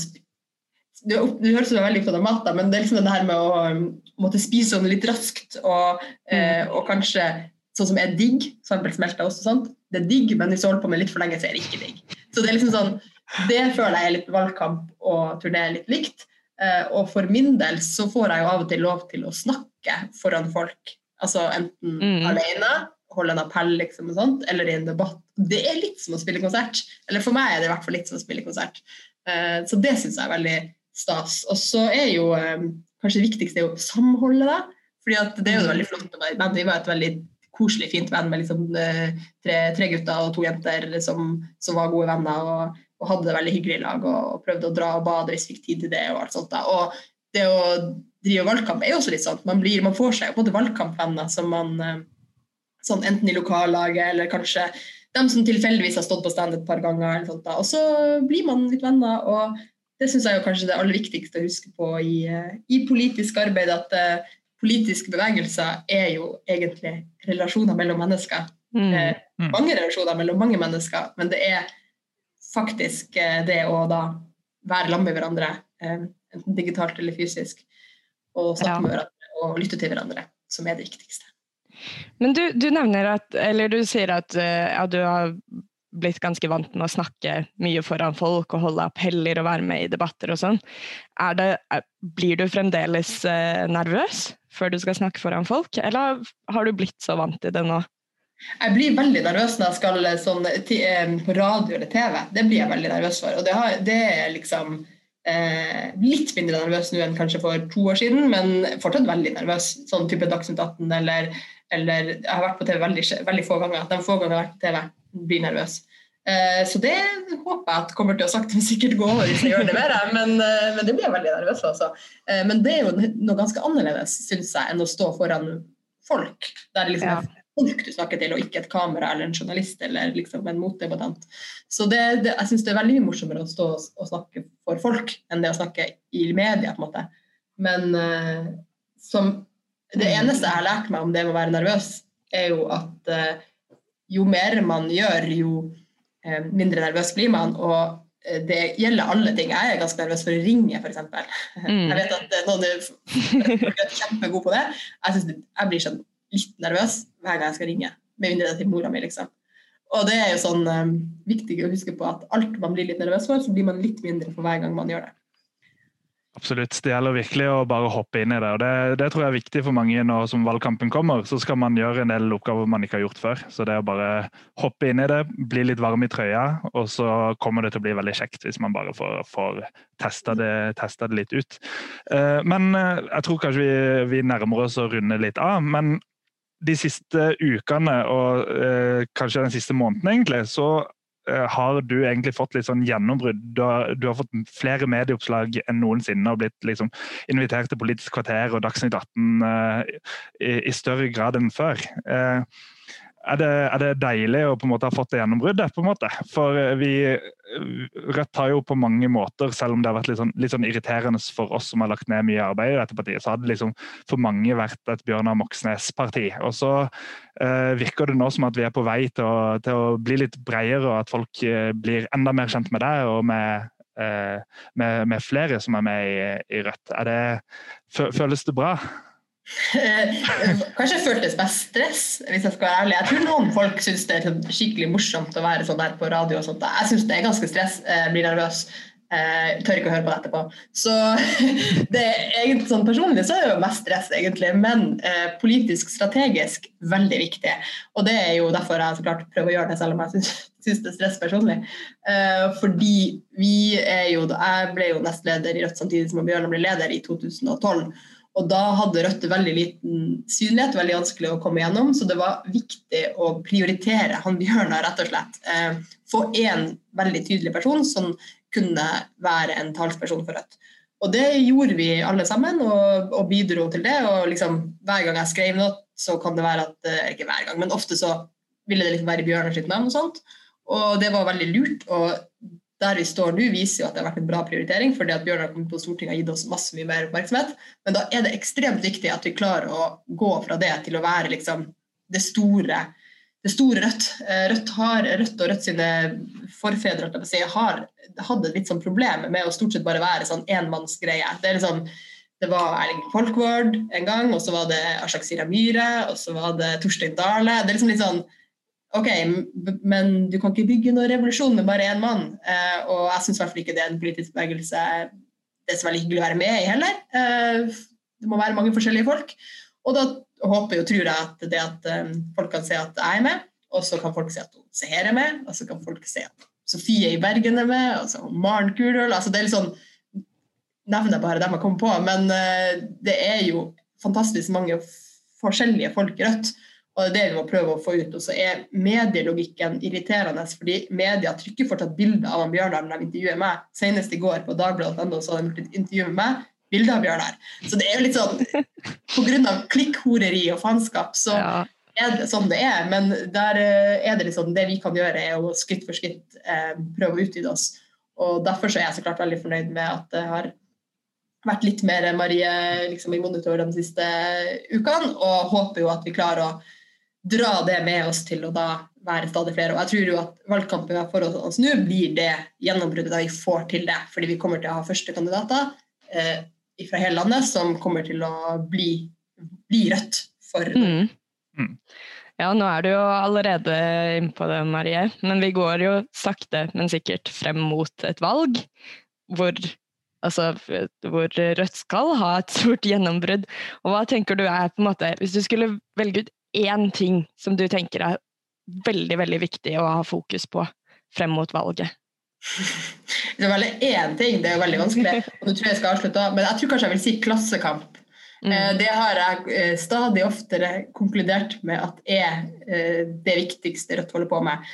du, du høres ut som du er veldig opptatt av mat, men det er liksom det her med å måtte spise sånn litt raskt og, eh, mm. og, kanskje sånn som er digg, f.eks. smelta ost og sånt. Det er digg, men hvis du holder på med litt for lenge, så er det ikke digg. Så det er liksom sånn, det føler jeg er litt valgkamp og turné litt likt. Eh, og for min del så får jeg jo av og til lov til å snakke foran folk. Altså enten mm. alene holde en appell liksom, og sånt, eller i en debatt. Det er litt som å spille konsert. Eller for meg er det i hvert fall litt som å spille konsert. Uh, så det syns jeg er veldig stas. Og så er jo um, kanskje det viktigste jo samholdet det. fordi at det er jo veldig flott med band. Vi var et veldig koselig, fint venn med liksom, uh, tre, tre, gutter og to jenter som, som var gode venner. og, og hadde det veldig hyggelig i lag og, og, prøvde å dra og bade hvis vi fikk tid til det. Og alt sånt da. Og det å drive valgkamp er jo også litt sånn. Man, man får seg jo valgkampvenner som man uh, sånn enten i lokallaget eller kanskje dem som tilfeldigvis har stått på stand et par ganger. Eller sånt, da. Og så blir man litt venner. og Det syns jeg er kanskje det aller viktigste å huske på i, eh, i politisk arbeid. At uh, politiske bevegelser er jo egentlig relasjoner mellom mennesker. Mm. Eh, mm. mange relasjoner mellom mange mennesker, men det er faktisk eh, det å da være sammen med hverandre, eh, enten digitalt eller fysisk, og snakke ja. med hverandre og lytte til hverandre, som er det viktigste. Men du, du, nevner at, eller du sier at eh, ja, du har blitt ganske vant med å snakke mye foran folk og holde appeller og være med i debatter og sånn. Blir du fremdeles eh, nervøs før du skal snakke foran folk, eller har du blitt så vant til det nå? Jeg blir veldig nervøs når jeg skal eh, sånn, på radio eller TV. Det blir jeg veldig nervøs for. Og det, har, det er liksom eh, litt mindre nervøs nå enn kanskje for to år siden, men fortsatt veldig nervøs. Sånn type Dagsnytt 18 eller eller jeg har vært på TV veldig, veldig få ganger. De få ganger jeg har vært på TV, blir nervøs. Uh, så det håper jeg at kommer til å sakte, men sikkert gå over hvis jeg gjør det mer. Men, uh, men det blir jeg veldig nervøs for. Altså. Uh, men det er jo noe ganske annerledes, syns jeg, enn å stå foran folk. Der det liksom ja. er folk du snakker til, og ikke et kamera eller en journalist eller liksom en motdebattant. Så det, det, jeg syns det er veldig mye morsommere å stå og, og, snakke for folk enn det å snakke i media, på en måte. Men som det eneste jeg har lært meg om det med å være nervøs, er jo at jo mer man gjør, jo uh, mindre nervøs blir man. Og uh, det gjelder alle ting. Jeg er ganske nervøs for å ringe, f.eks. Mm. Jeg vet at noen er kjempegode på det. Jeg, synes, jeg blir sånn litt nervøs hver gang jeg skal ringe. Med mindre det er til mora mi, liksom. Og det er jo sånn um, viktig å huske på at alt man blir litt nervøs for, så blir man litt mindre for hver gang man gjør det. Absolutt. Det gjelder virkelig å bare hoppe inn i det. og Det, det tror jeg er viktig for mange nå som valgkampen kommer. Så skal man gjøre en del oppgaver man ikke har gjort før. Så det å bare hoppe inn i det, bli litt varm i trøya, og så kommer det til å bli veldig kjekt hvis man bare får, får testa, det, det, litt ut. Eh, men eh, jeg tror kanskje vi, vi nærmer oss å runde litt av. men de siste ukene og eh, kanskje den siste måneden, egentlig, så har du egentlig fått litt sånn gjennombrudd. Du du har fått flere medieoppslag enn noensinne og blitt liksom invitert til Politisk kvarter og Dagsnytt 18 uh, i, i, større grad enn før. Uh, er det, er det, deilig å på en måte ha fått det gjennombruddet? på en måte? For eh, vi, Rødt har jo på mange måter, selv om det har vært litt sånn, litt sånn irriterende for oss som har lagt ned mye arbeid i dette partiet, så har det liksom for mange vært et Bjørnar Moxnes-parti. Og så eh, virker det nå som at vi er på vei til å, til å, bli litt bredere, og at folk eh, blir enda mer kjent med deg og med, eh, med, med flere som er med i, i Rødt. Det, føles det bra? Kanskje føltes mest stress, hvis jeg skal være ærlig. Jeg tror noen folk syns det er sånn skikkelig morsomt å være sånn der på radio. og sånt. Jeg syns det er ganske stress. Jeg blir nervøs. Jeg tør ikke å høre på det etterpå. Så det er egentlig sånn Personlig så er det jo mest stress, egentlig, men eh, politisk strategisk veldig viktig. Og det er jo derfor jeg så klart prøver å gjøre det, selv om jeg syns det er stress personlig. Eh, fordi vi er jo Jeg ble jo nestleder i Rødt samtidig som Bjørnar ble leder i 2012. Og da hadde Rødt veldig liten synlighet, veldig vanskelig å komme gjennom. Så det var viktig å prioritere han Bjørnar, rett og slett. Eh, få én veldig tydelig person som kunne være en talsperson for Rødt. Og det gjorde vi alle sammen, og, og bidro til det. Og liksom, hver gang jeg skrev noe, så kan det være at eh, Ikke hver gang, men ofte så ville det liksom være Bjørnar sitt navn og sånt. Og det var veldig lurt. Og der vi står nå, viser jo at det har vært en bra prioritering, fordi at Bjørnar kommet på Stortinget har gitt oss masse mye mer oppmerksomhet. Men da er det ekstremt viktig at vi klarer å gå fra det til å være liksom det store, det store Rødt. Eh, Rødt, har, Rødt og Rødt sine forfedre si, har hatt et litt sånn problem med å stort sett bare være sånn enmannsgreie. Det er liksom det var Erling Folkvord en gang, og så var det Ashak Sira Myhre, og så var det Torstein Dale. Det er liksom litt sånn OK, men du kan ikke bygge noen revolusjon med bare én mann. Eh, og jeg syns i hvert fall ikke det er en politisk bevegelse det er så veldig hyggelig å være med i heller. Eh, det må være mange forskjellige folk. Og da håper og tror jeg at det at um, folk kan se at jeg er med, og så kan folk se at Seher er med, og så kan folk se at Sofie i Bergen er med, og så Maren Kurdal altså Det er litt sånn Nevner bare dem jeg kommer på, men uh, det er jo fantastisk mange forskjellige folk i Rødt. Og det er det vi må prøve å få ut. Og så er medielogikken irriterende, fordi media trykker fortsatt bilde av Bjørnar når de intervjuer meg. Senest i går på dagbladet.no så hadde de et intervju med meg. Bilde av Bjørnar. Så det er jo litt sånn Pga. klikkhoreri og faenskap så ja. er det sånn det er. Men der eh, er det liksom det vi kan gjøre, er å skritt for skritt eh, prøve å utvide oss. Og derfor så er jeg så klart veldig fornøyd med at det har vært litt mer Marie liksom, i monitor de siste ukene, og håper jo at vi klarer å dra det med oss til å da være stadig flere. Og jeg tror jo at valgkampen for oss nå blir det gjennombruddet da vi får til det. Fordi vi kommer til å ha førstekandidater eh, fra hele landet som kommer til å bli, bli Rødt for mm. Mm. Ja, nå er du jo allerede innpå det, Marie. Men vi går jo sakte, men sikkert frem mot et valg hvor, altså, hvor Rødt skal ha et stort gjennombrudd. Og hva tenker du er på en måte, Hvis du skulle velge ut én ting som du tenker er veldig, veldig viktig å ha fokus på frem mot valget? Det er veldig én ting, det er veldig vanskelig. og nå tror jeg skal avslutte, Men jeg tror kanskje jeg vil si klassekamp. Mm. Eh, det har jeg eh, stadig oftere konkludert med at er eh, det viktigste Rødt holder på med.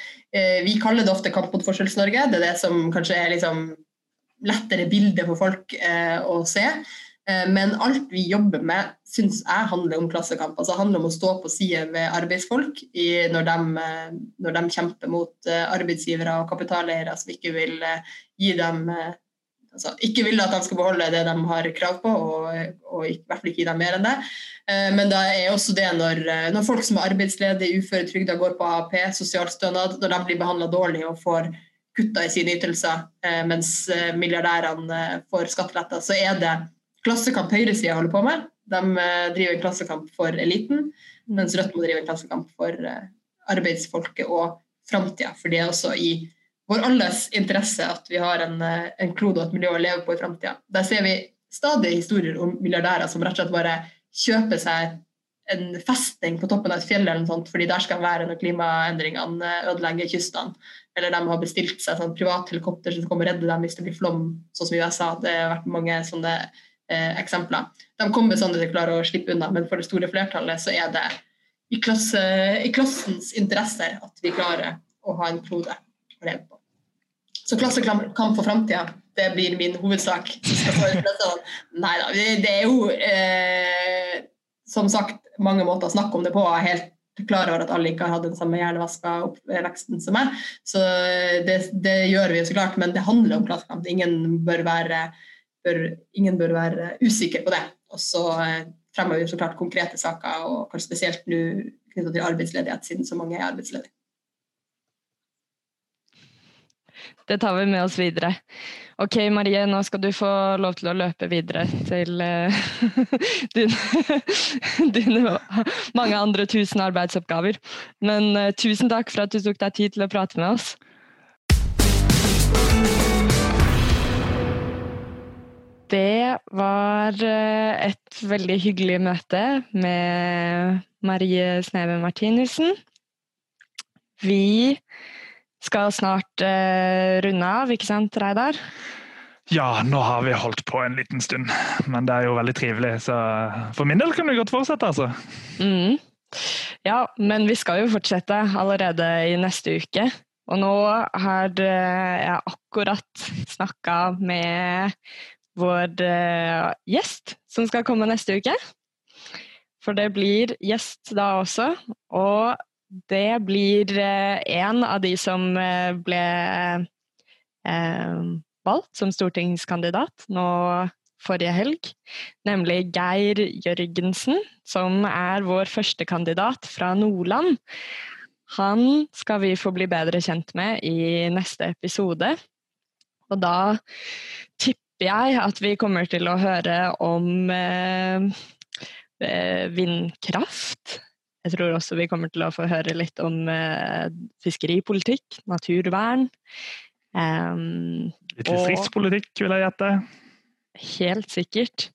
Vi kaller det ofte kamp mot Forskjells-Norge. Det er det som kanskje er liksom lettere bilde for folk å se. Eh, men alt vi jobber med, syns jeg handler om klassekamp. Altså handler om å stå på side ved arbeidsfolk når, de, eh, når, de, kjemper mot eh, arbeidsgivere og kapitaleiere som ikke vil gi dem altså, ikke vil at de skal beholde det de har krav på, og, og i hvert fall ikke gi dem mer enn det. Men det er også det når, når folk som er arbeidsledige, uføretrygda, går på AAP, sosialstønad, når de blir behandla dårlig og får kutta i sine ytelser, mens milliardærene får skatteletter, så er det klassekamp høyresida holder på med. De eh, driver en klassekamp for eliten, mens Rødt må drive en klassekamp for eh, arbeidsfolket og framtida. For det er også i vår alles interesse at vi har en, eh, en klode og et miljø å leve på i framtida. Der ser vi stadig historier om milliardærer som rett og slett bare kjøper seg en festning på toppen av et fjell, eller noe sånt, fordi der skal være når klimaendringene ødelegger kystene. Eller de har bestilt seg sånn privathelikopter som kommer og redder dem hvis det blir flom, sånn som i USA. Det har vært mange sånne eh, eksempler. De kommer sånn at de klarer å slippe unna, men for det store flertallet så er det i, klasse, i klassens interesser at vi klarer å ha en klode å leve på. Så klassekamp for framtida, det blir min hovedsak. Nei da, det er jo eh, som sagt mange måter å snakke om det på. Helt klar over at alle ikke har hatt den samme hjernevaska oppveksten som meg. Så det, det, gjør vi jo så klart, men det handler om klassekamp. Ingen bør være, bør, ingen bør være usikker på det. Og så eh, fremmer vi så klart konkrete saker, og kanskje spesielt nå knytta til arbeidsledighet, siden så mange er arbeidsledige. Det tar vi med oss videre. Ok, Marie, nå skal du få lov til å løpe videre til uh, dine, dine, mange andre tusen arbeidsoppgaver. Men uh, tusen takk for at du tok deg tid til å prate med oss. Det var uh, et veldig hyggelig møte med Marie Sneve Martinussen. Vi skal snart uh, runde av, ikke sant Reidar? Ja, nå har vi holdt på en liten stund, men det er jo veldig trivelig. Så for min del kan vi godt fortsette, altså. Mm. Ja, men vi skal jo fortsette allerede i neste uke. Og nå har jeg akkurat snakka med vår uh, gjest som skal komme neste uke. For det blir gjest da også. Og det blir eh, en av de som eh, ble eh, valgt som stortingskandidat nå forrige helg, nemlig Geir Jørgensen, som er vår førstekandidat fra Nordland. Han skal vi få bli bedre kjent med i neste episode. Og da tipper jeg at vi kommer til å høre om eh, vindkraft jeg tror også vi kommer til å få høre litt om eh, fiskeripolitikk, naturvern. Um, litt distriktspolitikk, vil jeg gjette. Helt sikkert.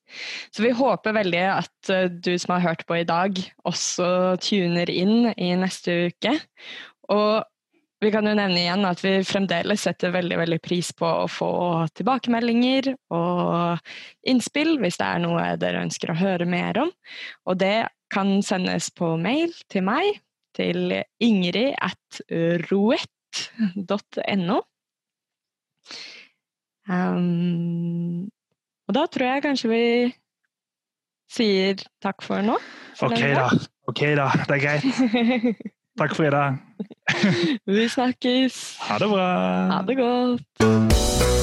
Så vi håper veldig at uh, du som har hørt på i dag, også tuner inn i neste uke. Og vi kan jo nevne igjen at vi fremdeles setter veldig, veldig pris på å få tilbakemeldinger og innspill hvis det er noe dere ønsker å høre mer om. Og det kan sendes på mail til meg, til ingrid at roett.no. Um, og da tror jeg kanskje vi sier takk for nå. For ok, da. Ok, da. Det er greit. Takk for i dag. vi snakkes. Ha det bra. Ha det godt.